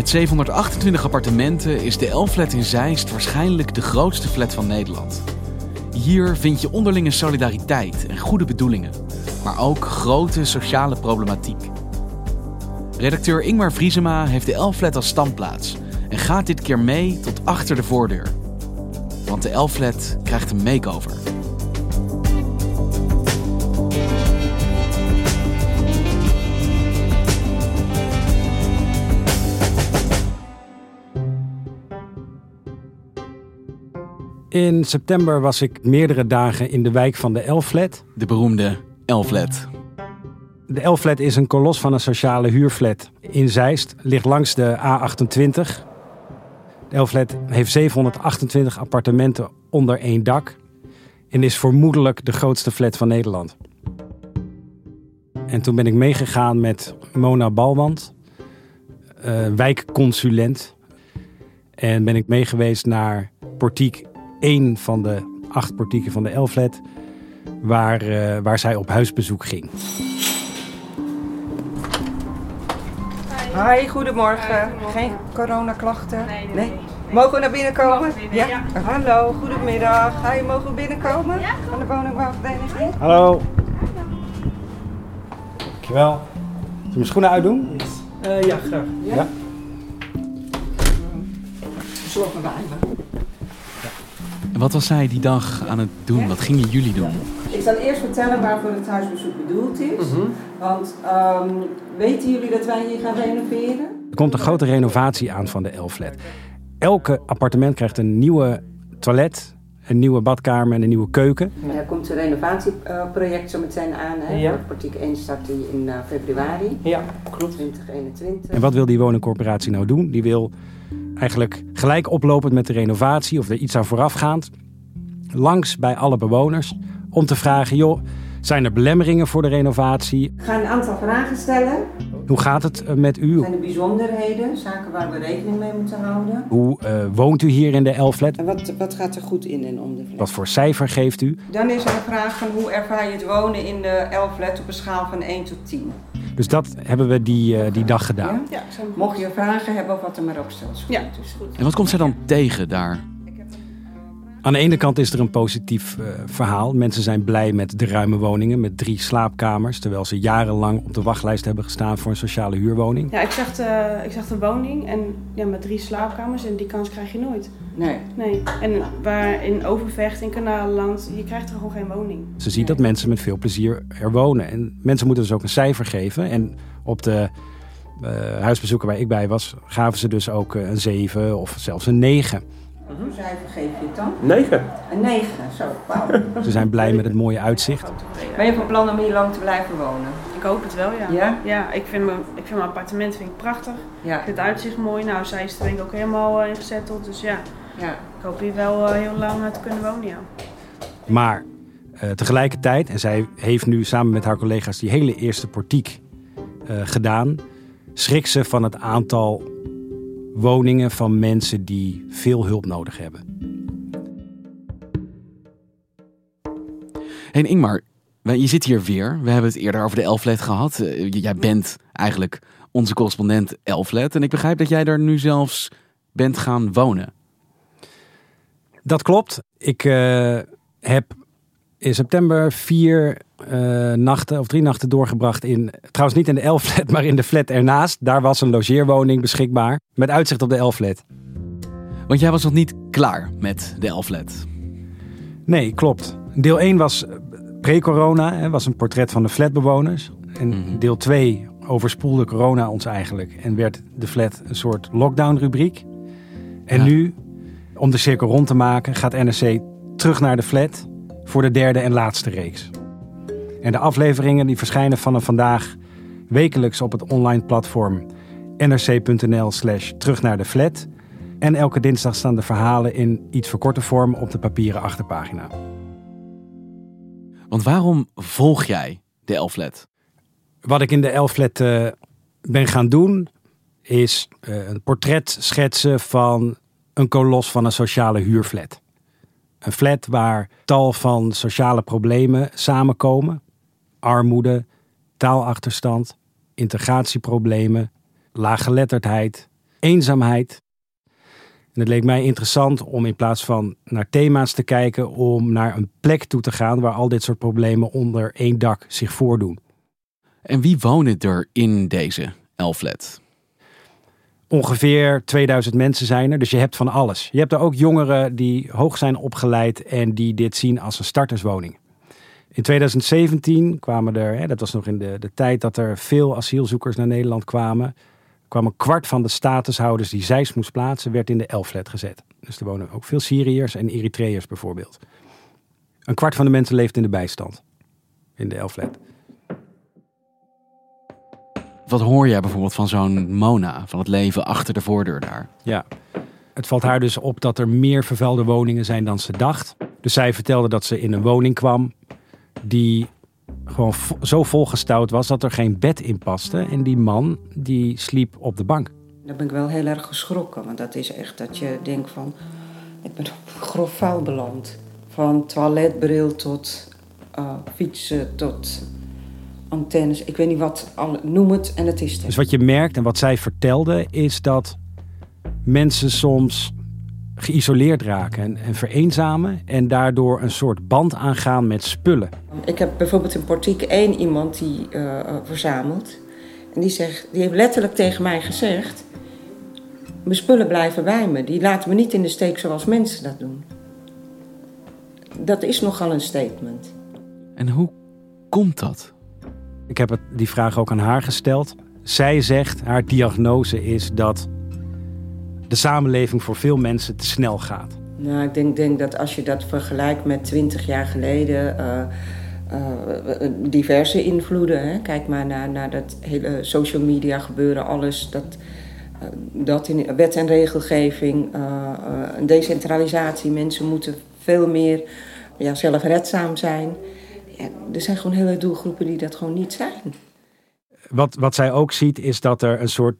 Met 728 appartementen is de L-flat in Zeist waarschijnlijk de grootste flat van Nederland. Hier vind je onderlinge solidariteit en goede bedoelingen, maar ook grote sociale problematiek. Redacteur Ingmar Vriesema heeft de L-flat als standplaats en gaat dit keer mee tot achter de voordeur. Want de L-flat krijgt een makeover. In september was ik meerdere dagen in de wijk van de Elflet. De beroemde L-flat. De Elflet is een kolos van een sociale huurflat in Zeist. Ligt langs de A28. De Elflet heeft 728 appartementen onder één dak. En is vermoedelijk de grootste flat van Nederland. En toen ben ik meegegaan met Mona Balwand, uh, wijkconsulent. En ben ik meegeweest naar portiek één van de acht portieken van de Elflet, waar, uh, waar zij op huisbezoek ging. Hi, goedemorgen. Geen coronaklachten? Nee, nee, nee. Mogen we naar binnen komen? Ja? ja? Hallo, goedemiddag. Hi, mogen we binnenkomen? Ja. Van de woningbouwvereniging? Hallo. Dankjewel. Zullen we mijn schoenen uitdoen? Uh, ja, graag. Ja? ja? Zorgen wij En wat was zij die dag aan het doen? Wat gingen jullie doen? Ik zal eerst vertellen waarvoor het huisbezoek bedoeld is. Mm -hmm. Want um, weten jullie dat wij hier gaan renoveren? Er komt een grote renovatie aan van de L-flat. Elke appartement krijgt een nieuwe toilet, een nieuwe badkamer en een nieuwe keuken. Er komt een renovatieproject zo meteen aan. Hè? Ja. Portiek 1 start die in uh, februari ja, klopt. 2021. En wat wil die woningcorporatie nou doen? Die wil eigenlijk gelijk oplopend met de renovatie of er iets aan voorafgaand langs bij alle bewoners om te vragen, joh, zijn er belemmeringen voor de renovatie? Ik ga een aantal vragen stellen. Hoe gaat het met u? Zijn er bijzonderheden, zaken waar we rekening mee moeten houden? Hoe uh, woont u hier in de L-flat? En wat, wat gaat er goed in en om de flat? Wat voor cijfer geeft u? Dan is er een vraag van hoe ervaar je het wonen in de L-flat op een schaal van 1 tot 10? Dus dat hebben we die, uh, die dag gedaan. Ja? Ja, Mocht je vragen hebben of wat er maar op staat. Ja, is goed. En wat komt zij dan tegen daar? Aan de ene kant is er een positief uh, verhaal. Mensen zijn blij met de ruime woningen met drie slaapkamers. Terwijl ze jarenlang op de wachtlijst hebben gestaan voor een sociale huurwoning. Ja, ik zag de, ik zag de woning en ja, met drie slaapkamers en die kans krijg je nooit. Nee. nee. En waar in Overvecht, in Kanalenland, je krijgt er gewoon geen woning. Ze ziet dat mensen met veel plezier er wonen. En mensen moeten dus ook een cijfer geven. En op de uh, huisbezoeken waar ik bij was, gaven ze dus ook een 7 of zelfs een 9. Hoe cijfer geef je het dan? 9. Een 9, zo. Wauw. Ze zijn blij met het mooie uitzicht. Ben je van plan om hier lang te blijven wonen? Ik hoop het wel, ja. Ja? Ja, ik vind, mijn, ik vind mijn appartement vind ik prachtig. Ja. Ik vind het uitzicht mooi. Nou, zij is er denk ik ook helemaal uh, ingezetteld. Dus ja, ja. ik hoop hier wel uh, heel lang uh, te kunnen wonen, ja. Maar uh, tegelijkertijd, en zij heeft nu samen met haar collega's die hele eerste portiek gedaan, schrikt ze van het aantal woningen van mensen die veel hulp nodig hebben. Hey Ingmar, je zit hier weer. We hebben het eerder over de Elflet gehad. Uh, jij bent eigenlijk onze correspondent Elflet. En ik begrijp dat jij daar nu zelfs bent gaan wonen. Dat klopt. Ik uh, heb in september vier uh, nachten of drie nachten doorgebracht in, trouwens niet in de L-flat, maar in de flat ernaast. Daar was een logeerwoning beschikbaar met uitzicht op de L-flat. Want jij was nog niet klaar met de L-flat. Nee, klopt. Deel 1 was pre-corona, was een portret van de flatbewoners. En mhm. deel 2 overspoelde corona ons eigenlijk en werd de flat een soort lockdown-rubriek. En nu, om de cirkel rond te maken, gaat NRC terug naar de flat voor de derde en laatste reeks. En de afleveringen die verschijnen vanaf vandaag wekelijks op het online platform nrc.nl slash terug naar de flat. En elke dinsdag staan de verhalen in iets verkorte vorm op de papieren achterpagina. Want waarom volg jij de Elflet? Wat ik in de Elflet uh, ben gaan doen, is uh, een portret schetsen van een kolos van een sociale huurflat. Een flat waar tal van sociale problemen samenkomen. Armoede, taalachterstand, integratieproblemen, laaggeletterdheid, eenzaamheid. En het leek mij interessant om in plaats van naar thema's te kijken, om naar een plek toe te gaan waar al dit soort problemen onder één dak zich voordoen. En wie wonen er in deze Elflet? Ongeveer 2000 mensen zijn er, dus je hebt van alles. Je hebt er ook jongeren die hoog zijn opgeleid en die dit zien als een starterswoning. In 2017 kwamen er, hè, dat was nog in de, de tijd dat er veel asielzoekers naar Nederland kwamen, kwam een kwart van de statushouders die zij moest plaatsen, werd in de Elflet gezet. Dus er wonen ook veel Syriërs en Eritreërs bijvoorbeeld. Een kwart van de mensen leeft in de bijstand in de Elflet. Wat hoor jij bijvoorbeeld van zo'n Mona, van het leven achter de voordeur daar? Ja, het valt haar dus op dat er meer vervuilde woningen zijn dan ze dacht. Dus zij vertelde dat ze in een woning kwam die gewoon zo volgestouwd was dat er geen bed in paste. En die man die sliep op de bank. Daar ben ik wel heel erg geschrokken. Want dat is echt dat je denkt van... Ik ben op grof vuil beland. Van toiletbril tot uh, fietsen tot antennes. Ik weet niet wat, noem het en het is er. Dus wat je merkt en wat zij vertelde is dat mensen soms geïsoleerd raken en, en, vereenzamen en daardoor een soort band aangaan met spullen. Ik heb bijvoorbeeld in Portiek één iemand die uh, verzamelt. En die, zegt, die heeft letterlijk tegen mij gezegd: Mijn spullen blijven bij me. Die laten me niet in de steek zoals mensen dat doen. Dat is nogal een statement. En hoe komt dat? Ik heb het, die vraag ook aan haar gesteld. Zij zegt, haar diagnose is dat de samenleving voor veel mensen te snel gaat. Nou, ik denk, denk dat als je dat vergelijkt met twintig jaar geleden, uh, uh, diverse invloeden. Hè? Kijk maar naar, naar dat hele social media gebeuren, alles. Dat, dat in wet en regelgeving, een decentralisatie. Mensen moeten veel meer ja, zelfredzaam zijn. Er zijn gewoon hele doelgroepen die dat gewoon niet zijn. Wat, wat zij ook ziet is dat er een soort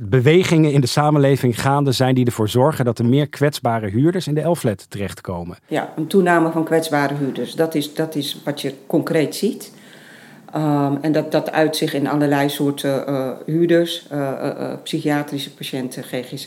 bewegingen in de samenleving gaande zijn die ervoor zorgen dat er meer kwetsbare huurders in de Elflet terechtkomen. Ja, een toename van kwetsbare huurders. Dat is, dat is wat je concreet ziet. Um, en dat, dat uit zich in allerlei soorten uh, huurders, uh, uh, psychiatrische patiënten, GGZ.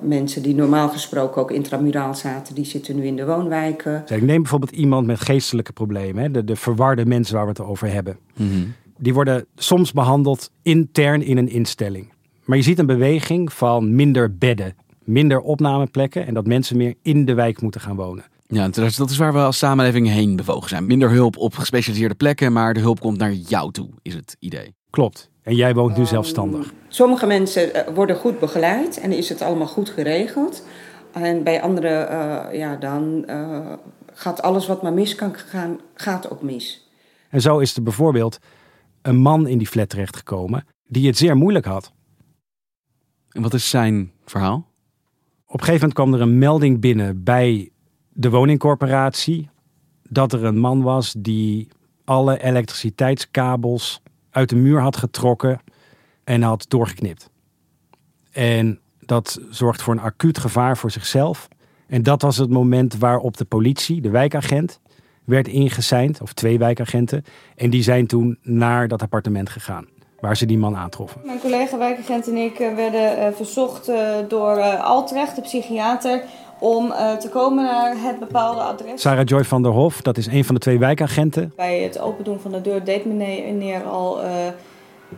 Mensen die normaal gesproken ook intramuraal zaten, die zitten nu in de woonwijken. Ik neem bijvoorbeeld iemand met geestelijke problemen, hè, de, de verwarde mensen waar we het over hebben. Mm die worden soms behandeld intern in een instelling. Maar je ziet een beweging van minder bedden, minder opnameplekken en dat mensen meer in de wijk moeten gaan wonen. Ja, dat is waar we als samenleving heen bewogen zijn. Minder hulp op gespecialiseerde plekken, maar de hulp komt naar jou toe, is het idee. Klopt. En jij woont nu zelfstandig. Sommige mensen eh, worden goed begeleid en is het allemaal goed geregeld. En bij anderen, uh, ja, dan uh, gaat alles wat maar mis kan gaan, gaat ook mis. En zo is er bijvoorbeeld een man in die flat terechtgekomen die het zeer moeilijk had. En wat is zijn verhaal? Op een gegeven moment kwam er een melding binnen bij de woningcorporatie dat er een man was die alle elektriciteitskabels uit de muur had getrokken en had doorgeknipt. En dat zorgt voor een acuut gevaar voor zichzelf. En dat was het moment waarop de politie, de wijkagent, werd ingeseind, of twee wijkagenten. En die zijn toen naar dat appartement gegaan, waar ze die man aantroffen. Mijn collega wijkagent en ik eh, werden uh, verzocht uh, door Altrecht, de psychiater, om eh, te komen naar het bepaalde adres. Sarah Joy van der Hof, dat is een van de twee wijkagenten. Bij het opendoen van de deur deed meneer al uh,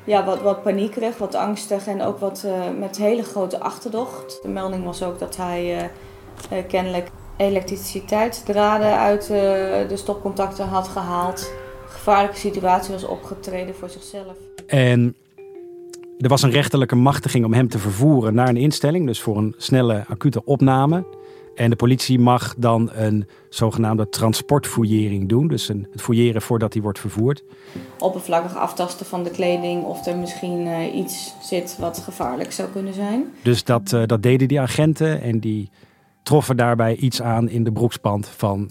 ja, wat, wat paniekerig, wat angstig en ook wat uh, met hele grote achterdocht. De melding was ook dat hij kennelijk elektriciteitsdraden uit de stopcontacten had gehaald. Gevaarlijke situatie was opgetreden voor zichzelf. En er was een rechterlijke machtiging om hem te vervoeren naar een instelling, dus voor een snelle acute opname. En de politie mag dan een zogenaamde transportfouillering doen. Dus een, het fouilleren voordat hij wordt vervoerd. Oppervlakkig aftasten van de kleding of er misschien uh, iets zit wat gevaarlijk zou kunnen zijn. Dus dat, uh, dat deden die agenten en die troffen daarbij iets aan in de broekspand van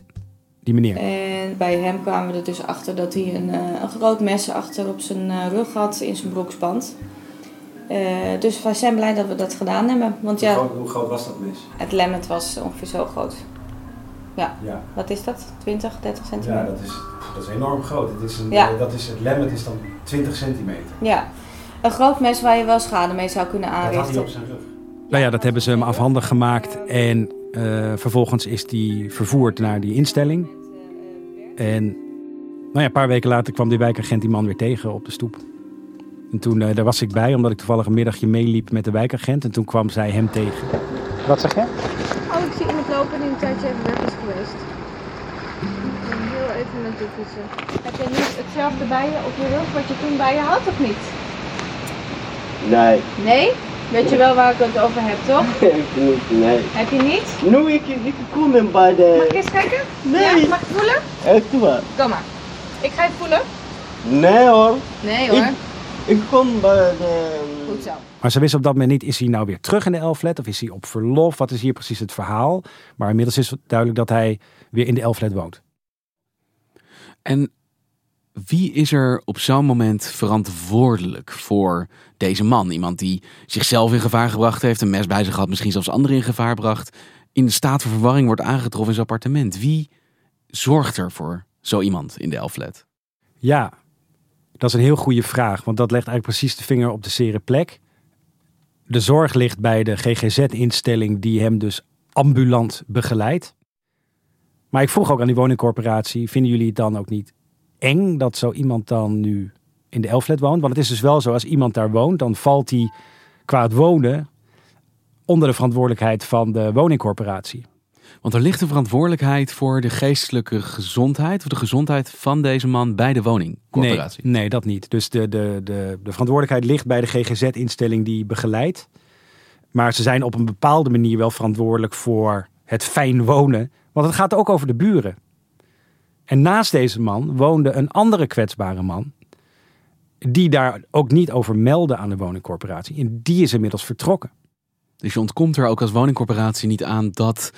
die meneer. En bij hem kwamen we er dus achter dat hij een, uh, een groot mes achter op zijn rug had in zijn broekspand. Uh, dus wij zijn blij dat we dat gedaan hebben. Want, hoe, ja, groot, hoe groot was dat mis? Het lemmet was ongeveer zo groot. Ja. ja. Wat is dat? 20, 30 centimeter? Ja, dat is, dat is enorm groot. Het, is een, ja. dat is, het lemmet is dan 20 centimeter. Ja. Een groot mes waar je wel schade mee zou kunnen aanrichten. Dat had hij op zijn rug. Nou ja, dat hebben ze hem afhandig gemaakt. En uh, vervolgens is hij vervoerd naar die instelling. En nou ja, een paar weken later kwam die wijkagent die man weer tegen op de stoep. En toen, uh, daar was ik bij, omdat ik toevallig een middagje meeliep met de wijkagent. En toen kwam zij hem tegen. Wat zeg je? Oh, ik zie iemand lopen die een tijdje even weg is geweest. Ik heel even naartoe fietsen. Heb je niet hetzelfde bij je op je rug wat je toen bij je had, of niet? Nee. Nee? Weet je wel waar ik het over heb, toch? nee. Heb je niet? Nu, ik, ik kom hem bij de... Mag ik eens kijken? Nee. Ja, mag ik voelen? Echt waar. Kom maar. Ik ga je voelen. Nee hoor. Nee hoor. Ik, ik kom bij de... Goed zo. Maar ze wist op dat moment niet, is hij nou weer terug in de Elflet of is hij op verlof? Wat is hier precies het verhaal? Maar inmiddels is het duidelijk dat hij weer in de Elflet woont. En wie is er op zo'n moment verantwoordelijk voor deze man? Iemand die zichzelf in gevaar gebracht heeft, een mes bij zich had, misschien zelfs anderen in gevaar bracht, in de staat van verwarring wordt aangetroffen in zijn appartement. Wie zorgt er voor zo iemand in de Elflet? Ja, dat is een heel goede vraag, want dat legt eigenlijk precies de vinger op de zere plek. De zorg ligt bij de GGZ-instelling die hem dus ambulant begeleidt. Maar ik vroeg ook aan die woningcorporatie, vinden jullie het dan ook niet eng dat zo iemand dan nu in de Elflet woont? Want het is dus wel zo, als iemand daar woont, dan valt hij qua het wonen onder de verantwoordelijkheid van de woningcorporatie. Want er ligt een verantwoordelijkheid voor de geestelijke gezondheid, of de gezondheid van deze man bij de woningcorporatie. Nee, nee dat niet. Dus de, de, de, de verantwoordelijkheid ligt bij de GGZ-instelling die begeleidt. Maar ze zijn op een bepaalde manier wel verantwoordelijk voor het fijn wonen. Want het gaat ook over de buren. En naast deze man woonde een andere kwetsbare man. Die daar ook niet over meldde aan de woningcorporatie. En die is inmiddels vertrokken. Dus je ontkomt er ook als woningcorporatie niet aan dat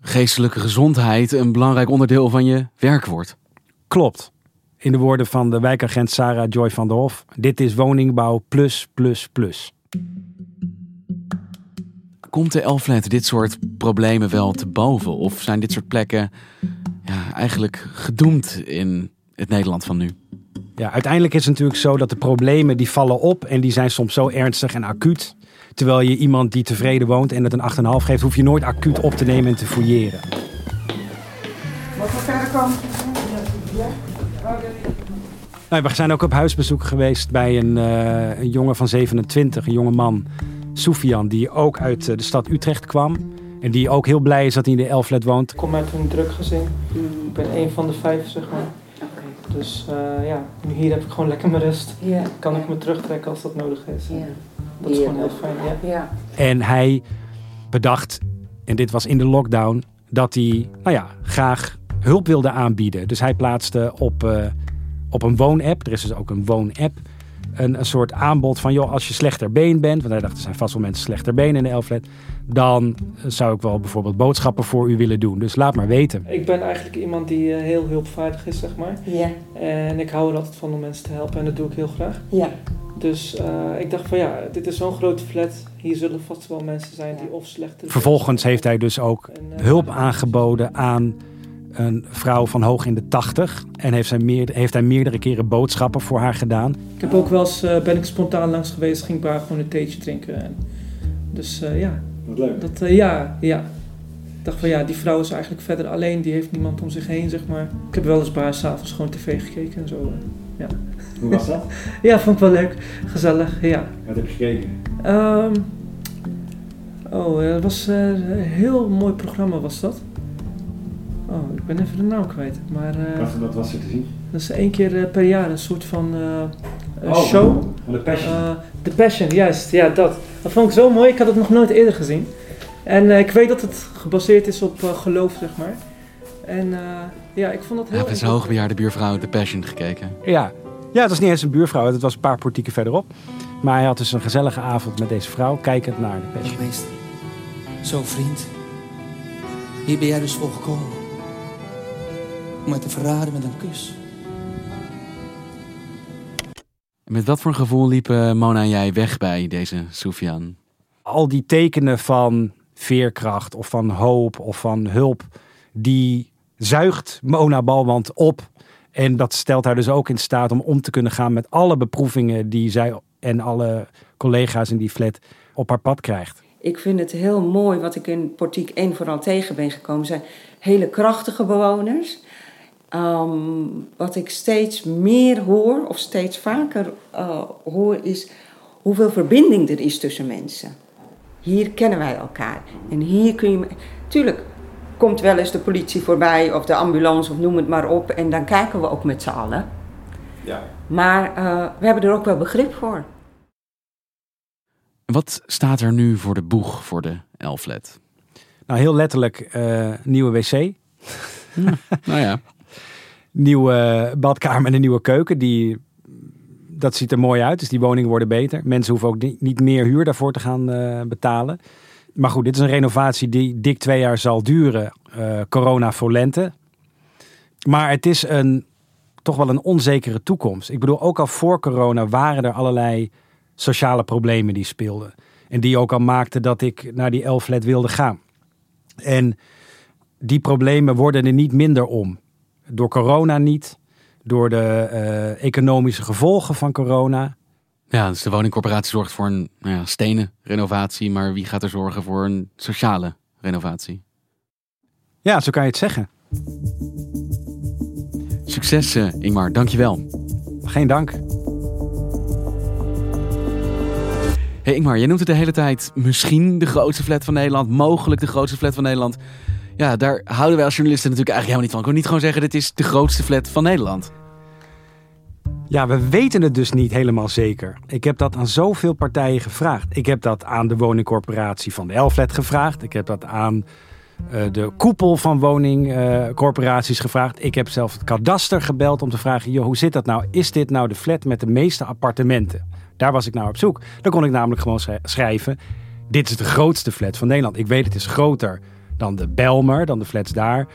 geestelijke gezondheid een belangrijk onderdeel van je werk wordt. Klopt. In de woorden van de wijkagent Sarah Joy van der Hof: dit is woningbouw plus, plus, plus. Komt de Elflet dit soort problemen wel te boven? Of zijn dit soort plekken ja, eigenlijk gedoemd in het Nederland van nu? Ja, uiteindelijk is het natuurlijk zo dat de problemen die vallen op en die zijn soms zo ernstig en acuut. Terwijl je iemand die tevreden woont en het een 8,5 geeft, hoef je nooit acuut op te nemen en te fouilleren. Wat er verder kan. Nou, we zijn ook op huisbezoek geweest bij een, uh, een jongen van 27, een jonge man, Soufian, die ook uit de stad Utrecht kwam. En die ook heel blij is dat hij in de Elflet woont. Ik kom uit een druk gezin. Ik ben een van de vijf, zeg maar. Dus uh, ja, nu hier heb ik gewoon lekker mijn rust. Ja. Kan ik me terugtrekken als dat nodig is. Ja. Dat is gewoon heel fijn, ja. Ja. En hij bedacht, en dit was in de lockdown, dat hij nou ja, graag hulp wilde aanbieden. Dus hij plaatste op, uh, op een woonapp, er is dus ook een woonapp, een, een soort aanbod van, joh, als je slechter been bent, want hij dacht er zijn vast wel mensen slechter been in de Elflet, dan zou ik wel bijvoorbeeld boodschappen voor u willen doen. Dus laat maar weten. Ik ben eigenlijk iemand die uh, heel hulpvaardig is, zeg maar. Ja. En ik hou er altijd van om mensen te helpen en dat doe ik heel graag. Ja. Dus uh, ik dacht van ja, dit is zo'n grote flat. Hier zullen vast wel mensen zijn die of slechter... Vervolgens heeft hij dus ook en, uh, hulp aangeboden aan een vrouw van hoog in de tachtig. En heeft hij, meer, heeft hij meerdere keren boodschappen voor haar gedaan. Ik heb ook wel eens, uh, ben ik spontaan langs geweest, ging ik bij haar gewoon een theetje drinken. En, dus ja. Wat leuk. Dat, ja, ja. Ik dacht van ja, die vrouw is eigenlijk verder alleen, die heeft niemand om zich heen, zeg maar. Ik heb wel eens bij haar s'avonds gewoon tv gekeken en zo. eh, Ja. Hoe was dat? ja, vond ik wel leuk. Gezellig, ja. Wat heb je gekeken? Ehm, oh, eh, het was eh, een heel mooi programma was dat. Oh, ik ben even de naam kwijt. Maar eh, wat was er te zien? dat is één keer eh, per jaar een soort van eh, Oh, show. Van de Passion. Eh, The Passion, juist. Ja, dat. Dat vond ik zo mooi. Ik had het nog nooit eerder gezien. En eh, ik weet dat het gebaseerd is op geloof, zeg maar. En eh, ja, ik vond dat Ik heel... heb zijn hoogbejaarde buurvrouw The Passion gekeken. Ja. ja, het was niet eens een buurvrouw. Het was een paar portieken verderop. Maar hij had dus een gezellige avond met deze vrouw, kijkend naar de Passion. Meester, zo vriend. Hier ben jij dus voor gekomen. Om mij te verraden met een kus. En met wat voor een gevoel liepen Mona en jij weg bij deze Soufiane? Al die tekenen van veerkracht of van hoop of van hulp, die zuigt Mona Balwand op. En dat stelt haar dus ook in staat om om te kunnen gaan met alle beproevingen die zij en alle collega's in die flat op haar pad krijgt. Ik vind het heel mooi wat ik in Portiek 1 vooral tegen ben gekomen. zijn hele krachtige bewoners. Ehm, wat ik steeds meer hoor, of steeds vaker eh, hoor, is hoeveel verbinding er is tussen mensen. Hier kennen wij elkaar. En hier kun je. Tuurlijk komt wel eens de politie voorbij, of de ambulance, of noem het maar op. En dan kijken we ook met z'n allen. Ja. Maar eh, we hebben er ook wel begrip voor. Wat staat er nu voor de boeg voor de L-flat? Nou, heel letterlijk eh, nieuwe wc, Nou ja, nieuwe badkamer en een nieuwe keuken. Die, dat ziet er mooi uit, dus die woningen worden beter. Mensen hoeven ook ni- niet meer huur daarvoor te gaan eh, betalen. Maar goed, dit is een renovatie die dik twee jaar zal duren. eh, corona voor lente. Maar het is een, toch wel een onzekere toekomst. Ik bedoel, ook al voor corona waren er allerlei sociale problemen die speelden. En die ook al maakten dat ik naar die L-flat wilde gaan. En die problemen worden er niet minder om. Door corona niet. Door de eh, economische gevolgen van corona. ja dus de woningcorporatie zorgt voor een nou ja, stenen renovatie, maar wie gaat er zorgen voor een sociale renovatie? Ja, zo kan je het zeggen. Succes Ingmar, dankjewel. Geen dank. Hey Ingmar, jij noemt het de hele tijd misschien de grootste flat van Nederland, mogelijk de grootste flat van Nederland. Ja, daar houden wij als journalisten natuurlijk eigenlijk helemaal niet van. Ik wil niet gewoon zeggen, dit is de grootste flat van Nederland. Ja, we weten het dus niet helemaal zeker. Ik heb dat aan zoveel partijen gevraagd. Ik heb dat aan de woningcorporatie van de Elflet gevraagd. Ik heb dat aan eh, de koepel van woningcorporaties gevraagd. Ik heb zelf het kadaster gebeld om te vragen... Joh, hoe zit dat nou? Is dit nou de flat met de meeste appartementen? Daar was ik naar op zoek. Dan kon ik namelijk gewoon schrij- schrijven... Dit is de grootste flat van Nederland. Ik weet het is groter dan de Belmer, dan de flats daar.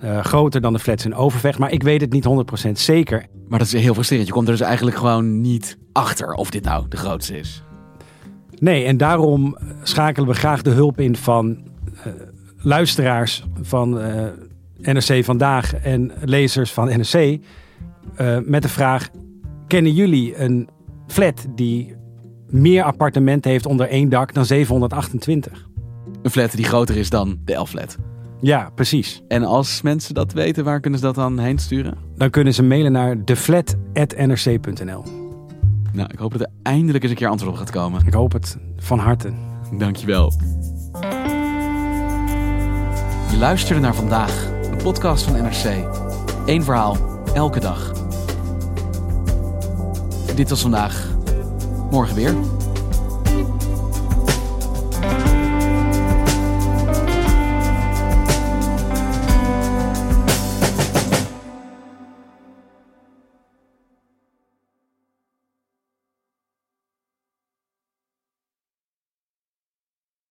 Eh, groter dan de flats in Overvecht. Maar ik weet het niet 100% zeker. Maar dat is heel frustrerend. Je komt er dus eigenlijk gewoon niet achter of dit nou de grootste is. Nee, en daarom schakelen we graag de hulp in van eh, luisteraars van eh, NRC Vandaag en lezers van NRC. met de vraag, kennen jullie een flat die meer appartementen heeft onder één dak dan 728? Een flat die groter is dan de L-flat. Ja, precies. En als mensen dat weten, waar kunnen ze dat dan heen sturen? Dan kunnen ze mailen naar deflat.nrc.nl. Nou, ik hoop dat er eindelijk eens een keer antwoord op gaat komen. Ik hoop het van harte. Dankjewel. Je luisterde naar vandaag, een podcast van NRC. Eén verhaal, elke dag. Dit was vandaag. Morgen weer.